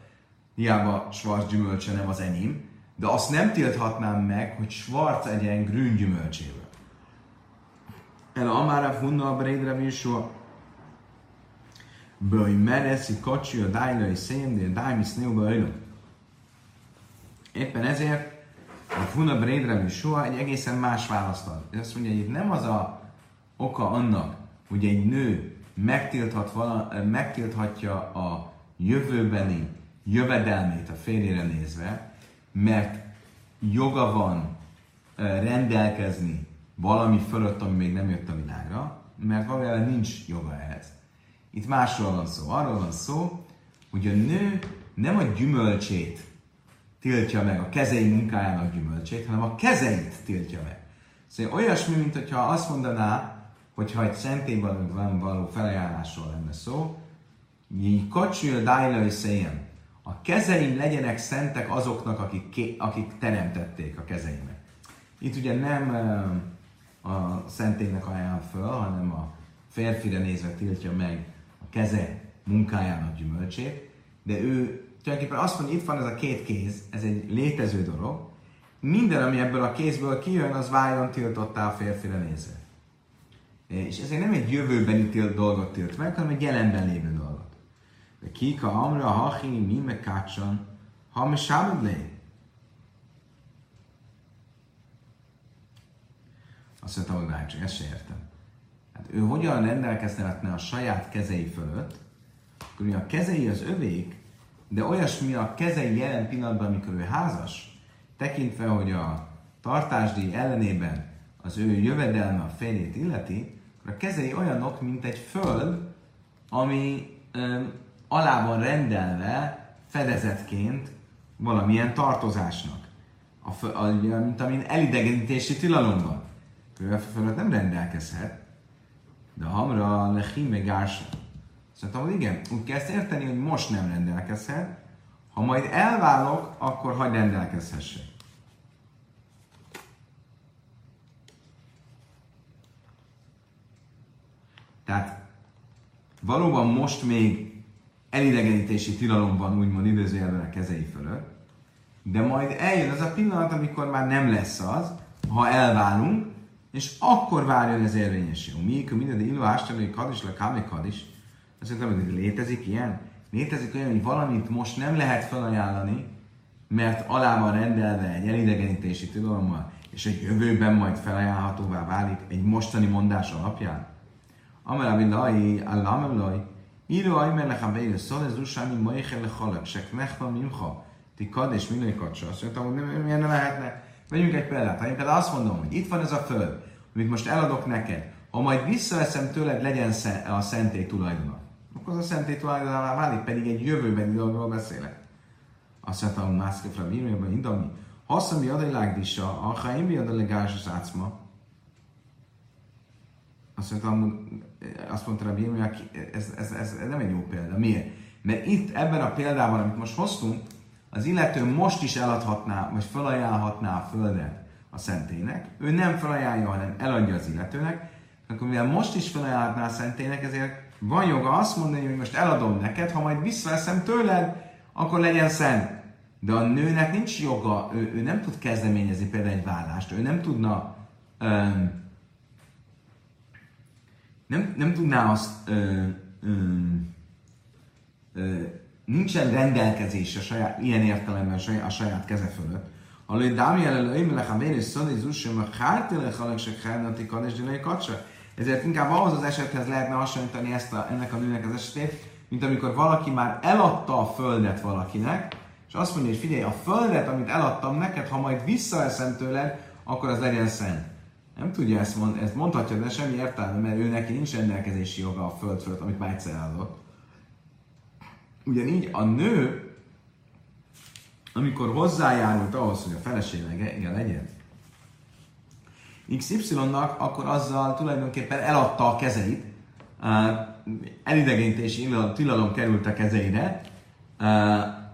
hiába Schwarz gyümölcse nem az enyém, de azt nem tilthatnám meg, hogy Schwarz egyen grün gyümölcséből. El amára funna a Breidre Visua. Böj mereszi kacsi a dájlai szén, de dájmi sznőbe Éppen ezért a Funa Breidre Visua egy egészen más választ ad. Azt mondja, hogy itt nem az a oka annak, hogy egy nő megtilthat vala, megtilthatja a jövőbeni jövedelmét a férjére nézve, mert joga van rendelkezni valami fölött, ami még nem jött a világra, mert valójában nincs joga ehhez. Itt másról van szó. Arról van szó, hogy a nő nem a gyümölcsét tiltja meg, a kezei munkájának gyümölcsét, hanem a kezeit tiltja meg. Szóval olyasmi, mint hogyha azt mondaná, hogyha egy szentélyben való felajánlásról lenne szó, így kacsul dájla széjem. A kezeim legyenek szentek azoknak, akik, akik teremtették a kezeimet. Itt ugye nem a szentélynek ajánl föl, hanem a férfire nézve tiltja meg a keze munkájának gyümölcsét, de ő tulajdonképpen azt mondja, itt van ez a két kéz, ez egy létező dolog, minden, ami ebből a kézből kijön, az váljon tiltottá a férfire nézve. És ezért nem egy jövőbeni tilt dolgot tilt meg, hanem egy jelenben lévő dolgot. De kika amra, hachi, mi me kácsan, ha me sábad Azt mondtam, hogy csak ezt se értem. Hát ő hogyan rendelkezhetne a saját kezei fölött, akkor a kezei az övék, de olyasmi a kezei jelen pillanatban, amikor ő házas, tekintve, hogy a tartásdíj ellenében az ő jövedelme a férjét illeti, akkor a kezei olyanok, mint egy föld, ami alá van rendelve fedezetként valamilyen tartozásnak. A, a, mint amin elidegenítési tilalom van. Ő fölött nem rendelkezhet, de hamra lehime gársa. Szerintem, hogy igen, úgy kell ezt érteni, hogy most nem rendelkezhet, ha majd elválok, akkor hagy rendelkezhessek. Tehát valóban most még elidegenítési tilalomban úgymond idézőjelben a kezei fölött, de majd eljön az a pillanat, amikor már nem lesz az, ha elválunk, és akkor várjon ez érvényesül. Mi, minden illó ástani, kadis, le kámi kadis. Azt mondtam, hogy létezik ilyen? Létezik olyan, hogy valamit most nem lehet felajánlani, mert alá van rendelve egy elidegenítési tilalommal, és egy jövőben majd felajánlhatóvá válik egy mostani mondás alapján. Amara billahi, allamulai, Milo ajmer lechavéjő szól, ez usámi maichel lechalak, se knechva mimcha, ti kad és minői kacsa. Azt mondtam, hogy nem, miért ne lehetne. Vegyünk egy példát. Ha én például azt mondom, hogy itt van ez a föld, amit most eladok neked, ha majd visszaeszem tőled, legyen a szentély tulajdona. Akkor az a szentély tulajdonává válik, pedig egy jövőbeni dologról beszélek. Azt mondta, hogy mászkefra bírmében indami. Haszom mi adai lágdisa, ha én mi adai az átszma. Azt mondta, azt mondta Rabbi hogy ez, ez, ez, ez, nem egy jó példa. Miért? Mert itt ebben a példában, amit most hoztunk, az illető most is eladhatná, vagy felajánlhatná a földet a szentének. Ő nem felajánlja, hanem eladja az illetőnek. Akkor mivel most is felajánlhatná a szentének, ezért van joga azt mondani, hogy most eladom neked, ha majd visszaveszem tőled, akkor legyen szent. De a nőnek nincs joga, ő, ő nem tud kezdeményezni például egy vállást, ő nem tudna um, nem, nem tudná azt, ö, ö, ö, nincsen rendelkezés a saját, ilyen értelemben a saját, keze fölött. Alő dámi előim lech a vérés szani zussim a hártélek halak hárnati kadés dinai kacsa. Ezért inkább ahhoz az esethez lehetne hasonlítani ezt a, ennek a nőnek az esetét, mint amikor valaki már eladta a földet valakinek, és azt mondja, hogy figyelj, a földet, amit eladtam neked, ha majd visszaeszem tőled, akkor az legyen szent nem tudja ezt, mond, ezt mondhatja, de semmi értelme, mert ő neki nincs rendelkezési joga a föld fölött, amit már egyszer adott. Ugyanígy a nő, amikor hozzájárult ahhoz, hogy a felesége legyen, XY-nak, akkor azzal tulajdonképpen eladta a kezeit, elidegenítési tilalom került a kezeire,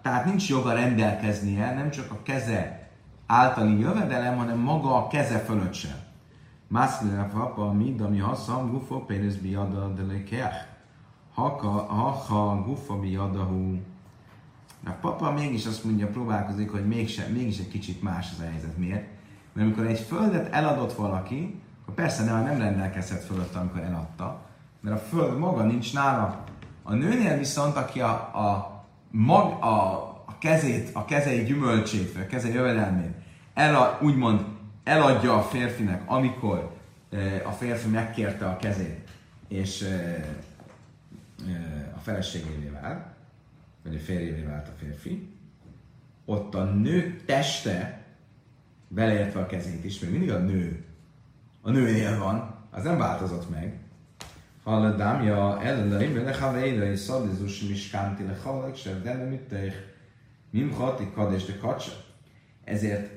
tehát nincs joga rendelkeznie, nem csak a keze általi jövedelem, hanem maga a keze fölött sem. Mászlére papa, mind, ami haszam, gufo, pénz biada, de lekeach. Haka, ha gufa biadahu. A papa mégis azt mondja, próbálkozik, hogy mégsem, mégis egy kicsit más az a helyzet. Miért? Mert amikor egy földet eladott valaki, akkor persze nem, nem rendelkezhet fölött, amikor eladta, mert a föld maga nincs nála. A nőnél viszont, aki a, a, mag, a, a kezét, a kezei gyümölcsét, vagy a kezei jövedelmét el, úgymond eladja a férfinek, amikor a férfi megkérte a kezét, és a feleségévé vált, vagy a férjévé vált a férfi, ott a nő teste, beleértve a kezét is, mert mindig a nő, a nőnél van, az nem változott meg. Haladamja ellenei, lechaveira és szadizus miskánti lechalak, se de nem ütteich, mim hati kadés de kacsa. Ezért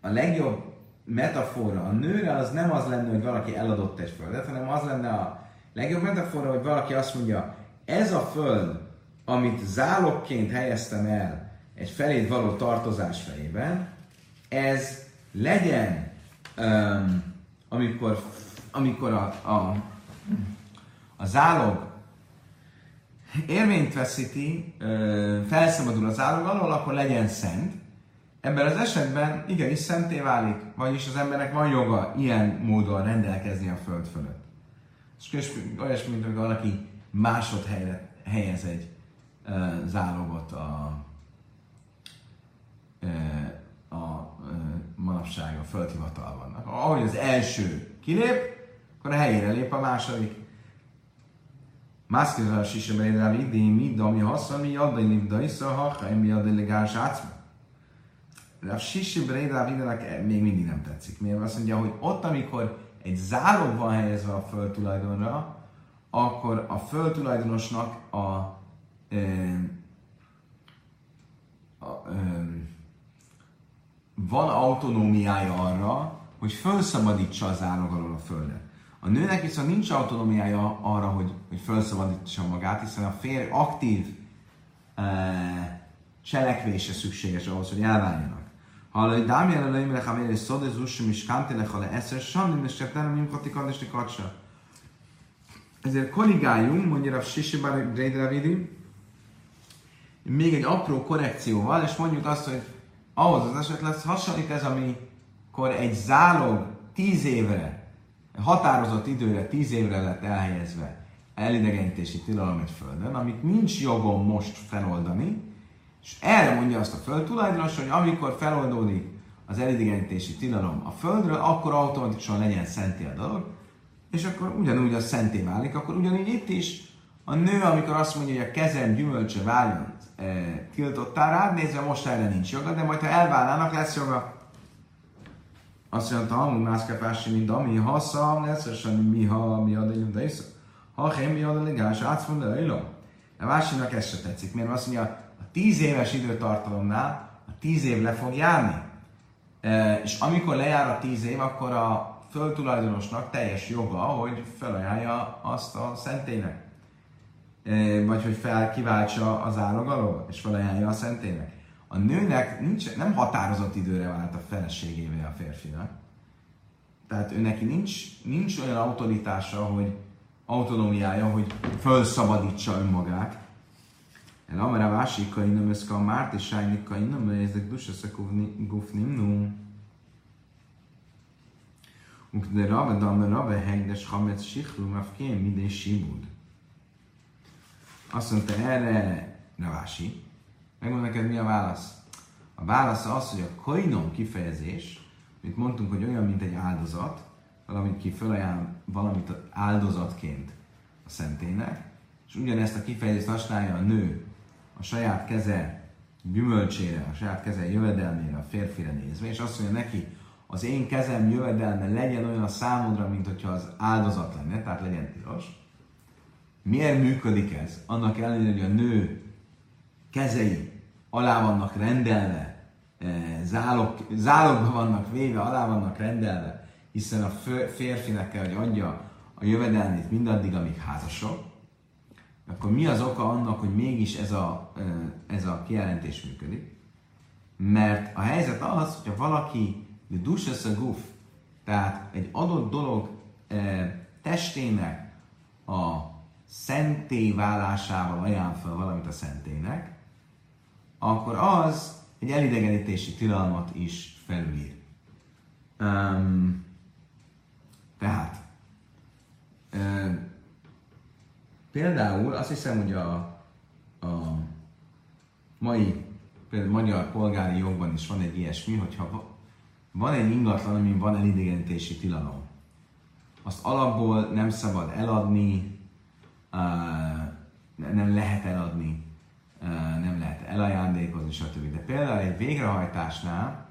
a legjobb metafora. A nőre az nem az lenne, hogy valaki eladott egy földet, hanem az lenne a legjobb metafora, hogy valaki azt mondja, ez a föld, amit zálogként helyeztem el egy felét való tartozás fejében, ez legyen, um, amikor, amikor a, a, a zálog érvényt veszíti, felszabadul az zálog alól, akkor legyen szent, Ebben az esetben igenis szenté válik, vagyis az embernek van joga ilyen módon rendelkezni a föld fölött. És olyasmi, mint amikor valaki másodhelyre helyez egy uh, zálogot a, uh, a uh, manapság a földhivatalban. Ahogy az első kilép, akkor a helyére lép a második. Mászkizal a sisemre, idén, mi, ami haszna, mi, adda, mi, iszra, ha, mi, adda, legális átszma. Rav Sisi Breida Vidanak még mindig nem tetszik. Miért azt mondja, hogy ott, amikor egy zálog van helyezve a földtulajdonra, akkor a földtulajdonosnak a, ö, a ö, van autonómiája arra, hogy felszabadítsa az zálog alól a földet. A nőnek viszont nincs autonómiája arra, hogy, hogy felszabadítsa magát, hiszen a férj aktív uh, cselekvése szükséges ahhoz, hogy elváljanak. Ale Damian Elohim Lechamére Szode Zusse Miskámti Lechale Eszer Samnim Neskeptelem Imkati Kadnes Nikacsa. Ezért korrigáljunk, mondja Rav Sisi Bárgrédravidi, még egy apró korrekcióval, és mondjuk azt, hogy ahhoz az eset lesz hasonlít ez, amikor egy zálog tíz évre, határozott időre, tíz évre lett elhelyezve elidegenítési tilalom egy földön, amit nincs jogom most feloldani, és erre mondja azt a föld tulajdonos, hogy amikor feloldódik az elidegenítési tilalom a földről, akkor automatikusan legyen szenté a dolog, és akkor ugyanúgy az szenté válik, akkor ugyanígy itt is a nő, amikor azt mondja, hogy a kezem gyümölcse váljon e, tiltottá rád, nézve most erre nincs joga, de majd ha elválnának, lesz joga. Azt mondta, amúgy mászkapási, mint ami hassa, lesz, mi ha mi ad egy de Ha én mi ad a ligás, átszmond a ilom. A másiknak ez se tetszik, mert azt mondja, tíz éves időtartalomnál a tíz év le fog járni. E, és amikor lejár a tíz év, akkor a földtulajdonosnak teljes joga, hogy felajánlja azt a szentének. E, vagy hogy fel kiváltsa az állog és felajánlja a szentének. A nőnek nincs, nem határozott időre vált a feleségével a férfinak. Tehát ő neki nincs, nincs olyan autoritása, hogy autonómiája, hogy felszabadítsa önmagát, el amara vási kainom ez a márti sájni kainom, ezek dusa gufnim nu. de rabbe damme rabbe hegdes hametz sichlu mafkén midén sibud. Azt mondta erre Ravási, megmond neked mi a válasz. A válasz az, hogy a kainom kifejezés, mint mondtunk, hogy olyan, mint egy áldozat, valamit ki felajánl valamit áldozatként a szentének, és ugyanezt a kifejezést használja a nő a saját keze gyümölcsére, a saját keze jövedelmére, a férfire nézve, és azt mondja neki, az én kezem jövedelme legyen olyan a számodra, mint hogyha az áldozat lenne, tehát legyen tilos. Miért működik ez? Annak ellenére, hogy a nő kezei alá vannak rendelve, eh, zálog, zálogba vannak véve, alá vannak rendelve, hiszen a férfinek kell, hogy adja a jövedelmét mindaddig, amíg házasok, akkor mi az oka annak, hogy mégis ez a, ez a kijelentés működik? Mert a helyzet az, hogyha valaki de a guf, Tehát egy adott dolog testének a szenté válásával ajánl fel valamit a szentének, akkor az egy elidegenítési tilalmat is felülír. Um, tehát, e, például azt hiszem, hogy a, a mai például magyar polgári jogban is van egy ilyesmi, hogyha van egy ingatlan, amin van elidegenítési tilalom, azt alapból nem szabad eladni, nem lehet eladni, nem lehet elajándékozni, stb. De például egy végrehajtásnál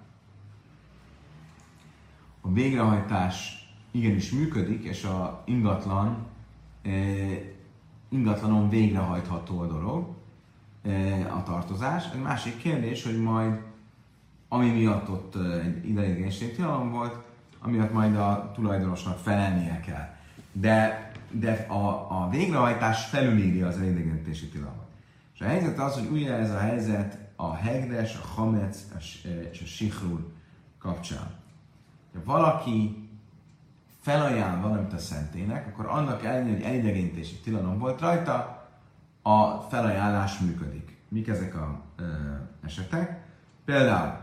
a végrehajtás igenis működik, és a ingatlan ingatlanon végrehajtható a dolog, a tartozás. Egy másik kérdés, hogy majd ami miatt ott egy ideiglenesség tilalom volt, amiatt majd a tulajdonosnak felelnie kell. De, de a, a végrehajtás felülírja az elidegenítési tilalmat. És a helyzet az, hogy ugye ez a helyzet a hegdes, a hamec és a sihrur kapcsán. Ha valaki felajánl valamit a szentének, akkor annak ellenére, hogy elidegenítési tilalom volt rajta, a felajánlás működik. Mik ezek a ö, esetek? Például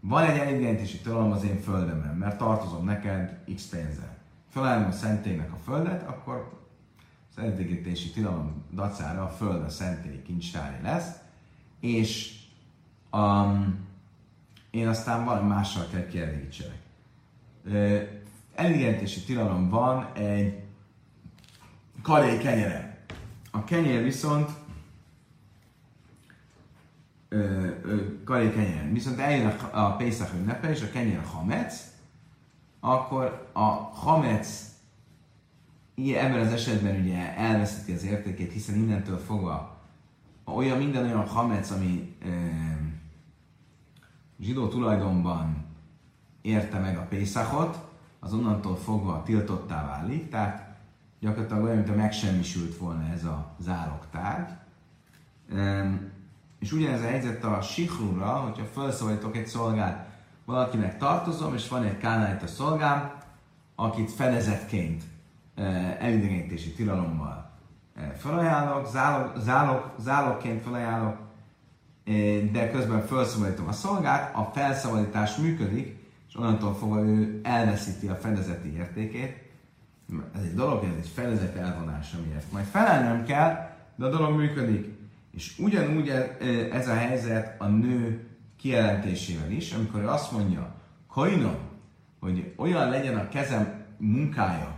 van egy elidegenítési tilalom az én földemen, mert tartozom neked x pénzzel. Felajánlom a szentélynek a földet, akkor az elidegenítési tilalom dacára a föld a szentély kincstári lesz, és um, én aztán valami mással kell kielégítsenek. Elidegenítési tilalom van egy karé kenyerem a kenyér viszont karé kenyér. Viszont eljön a, a Pészak ünnepe, és a kenyér hamec, akkor a hamec ilyen, ebben az esetben ugye elveszíti az értékét, hiszen innentől fogva olyan minden olyan hamec, ami e, zsidó tulajdonban érte meg a Pészakot, az onnantól fogva tiltottá válik, tehát gyakorlatilag olyan, mint a megsemmisült volna ez a zároktárgy. És ugyanez a helyzet a sikrúra, hogyha felszólítok egy szolgát, valakinek tartozom, és van egy a szolgám, akit fedezetként elidegenítési tilalommal felajánlok, zálog, zálog, zálogként felajánlok, de közben felszabadítom a szolgát, a felszabadítás működik, onnantól fogva ő elveszíti a fedezeti értékét, ez egy dolog, ez egy fedezet elvonás, amiért majd felelnem kell, de a dolog működik. És ugyanúgy e, e, ez a helyzet a nő kijelentésével is, amikor ő azt mondja, kainom, hogy olyan legyen a kezem munkája,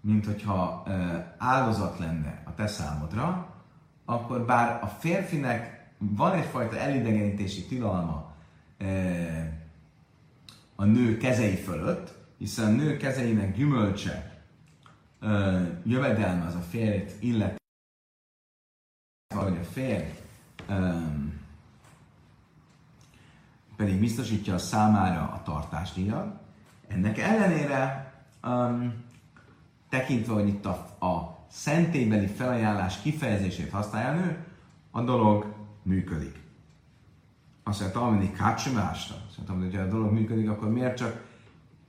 mint hogyha e, áldozat lenne a te számodra, akkor bár a férfinek van egyfajta elidegenítési tilalma a nő kezei fölött, hiszen a nő kezeinek gyümölcse jövedelme az a férjét illet, vagy a férj um, pedig biztosítja a számára a tartásdíjat. Ennek ellenére um, tekintve, hogy itt a, a szentélybeli felajánlás kifejezését használja a nő, a dolog működik. Azt mondja, Talmini kácsimásra. Azt mondja, hogy a dolog működik, akkor miért csak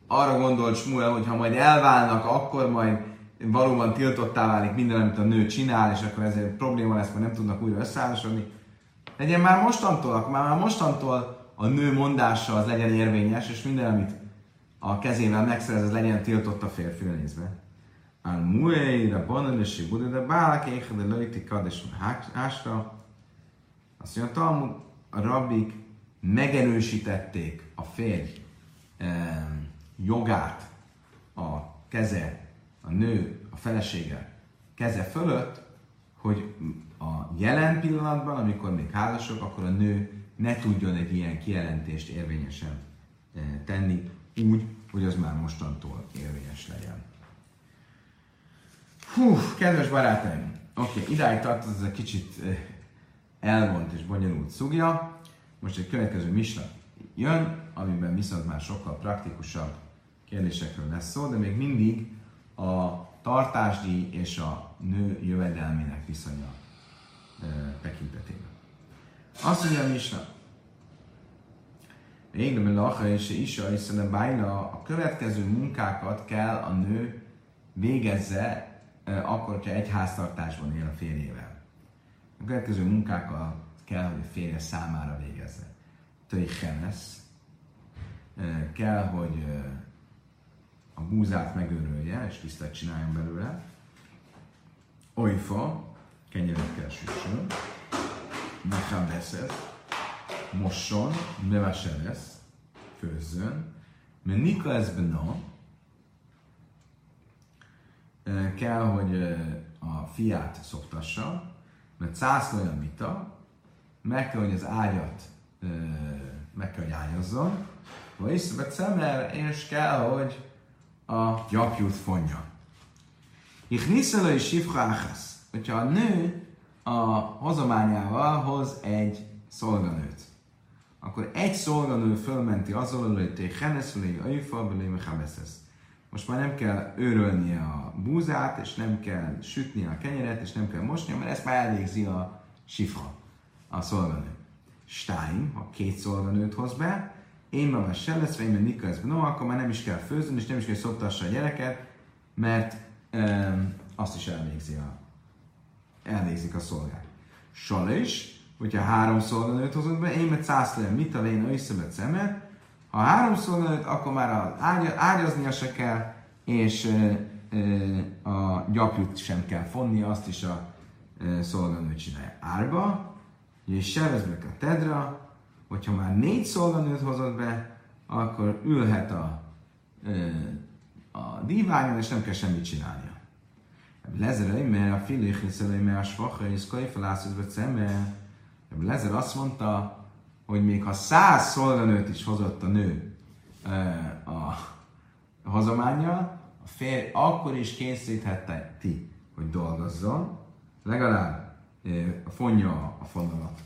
arra gondolt Smuel, hogy ha majd elválnak, akkor majd valóban tiltottá válik minden, amit a nő csinál, és akkor ezért probléma lesz, mert nem tudnak újra összeállásodni. Legyen már mostantól, akkor már mostantól a nő mondása az legyen érvényes, és minden, amit a kezével megszerez, az legyen tiltott a férfi nézve. Al muei, de bananesi bude, de bálak éhe, de löjti kades hásra. Azt a rabbik megerősítették a férj eh, jogát a keze a nő, a felesége keze fölött, hogy a jelen pillanatban, amikor még házasok, akkor a nő ne tudjon egy ilyen kijelentést érvényesen eh, tenni, úgy, hogy az már mostantól érvényes legyen. Hú, kedves barátaim! Oké, okay, idáig tart, ez egy kicsit eh, elvont és bonyolult szugja. Most egy következő misna jön, amiben viszont már sokkal praktikusabb kérdésekről lesz szó, de még mindig a tartásdíj és a nő jövedelmének viszonya e, tekintetében. Azt mondja a Misna, Én nem lacha és is a bájla, a következő munkákat kell a nő végezze, akkor, hogyha egy háztartásban él a férjével. A következő munkákat kell, hogy a férje számára végezze. Töj Henesz, kell, hogy a búzát megörölje, és tisztelt csináljon belőle. Olyfa, kenyeret kell süssön. Mechabeszet, mosson, lesz, főzzön. Mert Nika ez bena, kell, hogy a fiát szoktassa, mert szászlója mita, meg kell, hogy az ágyat meg kell, hogy ágyazzon, vagy szemer, és kell, hogy a gyapjút fonja. Ich niszel is sifra Hogyha a nő a hozományával hoz egy szolganőt, akkor egy szolganő fölmenti azon, hogy te henesz, hogy ajfa, Most már nem kell őrölnie a búzát, és nem kell sütni a kenyeret, és nem kell mosni, mert ezt már elvégzi a sifra, a szolganő. Stein, ha két szolganőt hoz be, én ma se lesz, vagy én Nika ez no, akkor már nem is kell főzni, és nem is kell szoptassa a gyereket, mert um, azt is elvégzi a, elvégzik a szolgák. Sala is, hogyha három szolganőt hozunk be, én mert szászlója, mit a léna, összebet szemet, ha három szolganőt, akkor már az ágy, ágyaznia se kell, és e, e, a gyapjút sem kell fonni, azt is a e, szolganő csinálja. Árba, és sebezbek a tedra, hogyha már négy szolganőt hozott be, akkor ülhet a, a díványon, és nem kell semmit csinálnia. Lezer, mert a filéchiszelői, mert a svacha és kajfalászozva szeme. Lezer azt mondta, hogy még ha száz szolganőt is hozott a nő a hozománya, a férj akkor is készíthette ti, hogy dolgozzon, legalább fonja a fonalat,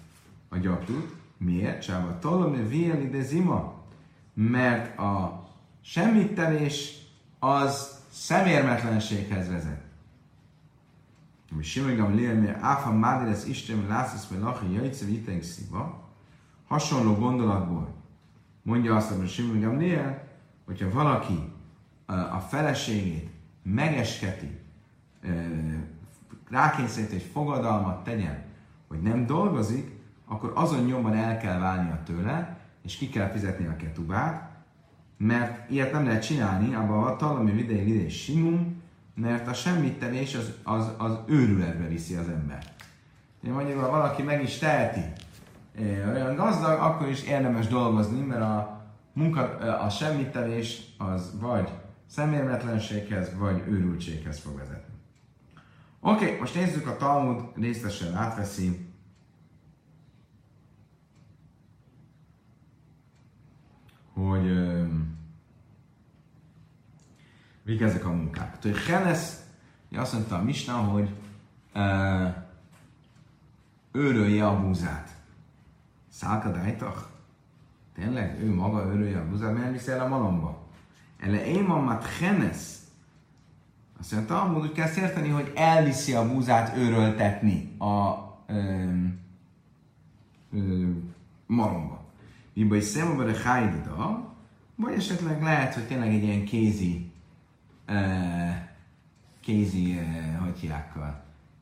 a gyapjút, Miért? Csába tolom, vieli de zima. Mert a semmittevés az szemérmetlenséghez vezet. Mi simigam lélmi, áfa mádires Isten, lászász, vagy lachi, jajce, viteink szíva. Hasonló gondolatból mondja azt, hogy simigam lél, hogyha valaki a feleségét megesketi, rákényszerít, hogy fogadalmat tegyen, hogy nem dolgozik, akkor azon nyomban el kell válnia tőle, és ki kell fizetni a ketubát, mert ilyet nem lehet csinálni, abban a talami videi lidei simum, mert a semmittevés az, az, az őrületbe viszi az ember. Én mondjuk, ha valaki meg is teheti, olyan gazdag, akkor is érdemes dolgozni, mert a munka, a semmittevés az vagy szemérmetlenséghez, vagy őrültséghez fog vezetni. Oké, okay, most nézzük a Talmud részletesen átveszi hogy uh, végezzek a munkát. Tehát Henesz azt mondta a Misna, hogy uh, őrölje a búzát. Szálkadájtak? Tényleg? Ő maga őrölje a búzát, mert viszi el a malomba. Ele én mamat Henesz. Azt mondta, amúgy úgy kell érteni, hogy elviszi a búzát őröltetni a ö, ö, malomba. Miba is szemben a hájdida, vagy esetleg lehet, hogy tényleg egy ilyen kézi, uh, kézi, uh, hogy hívják,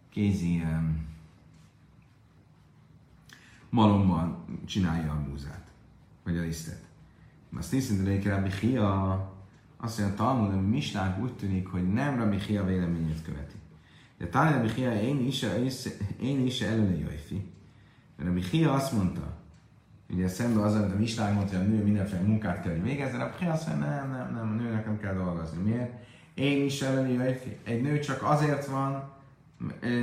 kézi um, malommal csinálja a múzát, vagy a lisztet. Azt hiszem, hogy Rabbi Hia, azt mondja, a Talmud, a Misnák úgy tűnik, hogy nem Rabbi Hia véleményét követi. De talán Rabbi Hia, én is, én is előle jöjfi. Rabbi Hia azt mondta, ugye szemben az, amit a Misnák mondta, hogy a nő mindenféle munkát kell, hogy végezzen, akkor azt mondja, nem, nem, nem, a nőnek nem kell dolgozni. Miért? Én is elleni, egy nő csak azért van,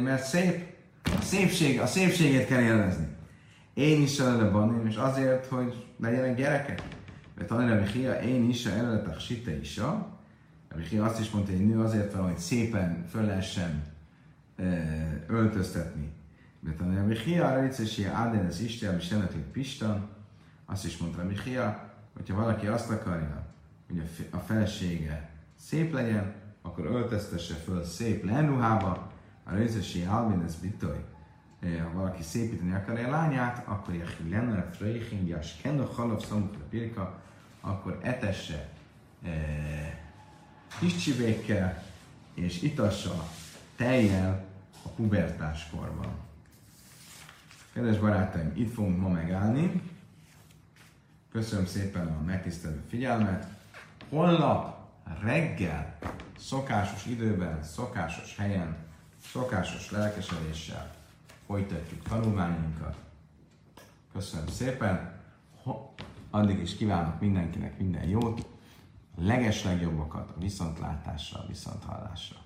mert szép, a, szépség, a szépségét kell élvezni. Én is ellene és azért, hogy legyenek gyerekek. Mert tanulja Hia, én is ellene a site is. A Hia azt is mondta, hogy egy nő azért van, hogy szépen föl lehessen öltöztetni mert a Rabbi Chia, Ricesi, Áden, az Isten, és ennek Pistan, azt is mondta Rabbi Chia, hogyha valaki azt akarja, hogy a felesége szép legyen, akkor öltöztesse föl szép lenruhába, a Ricesi, Albin, ez bitoj, ha valaki szépíteni akarja a lányát, akkor Jehi lenne, Freychin, Jas, Kendo, Halaf, Szamukra, Pirka, akkor etesse kis csivékkel, és itassa tejjel a pubertáskorban. Kedves barátaim, itt fogunk ma megállni. Köszönöm szépen a megtisztelő figyelmet. Holnap reggel, szokásos időben, szokásos helyen, szokásos lelkesedéssel folytatjuk tanulmányunkat. Köszönöm szépen. Addig is kívánok mindenkinek minden jót, a legeslegjobbakat a viszontlátásra, a viszonthallásra.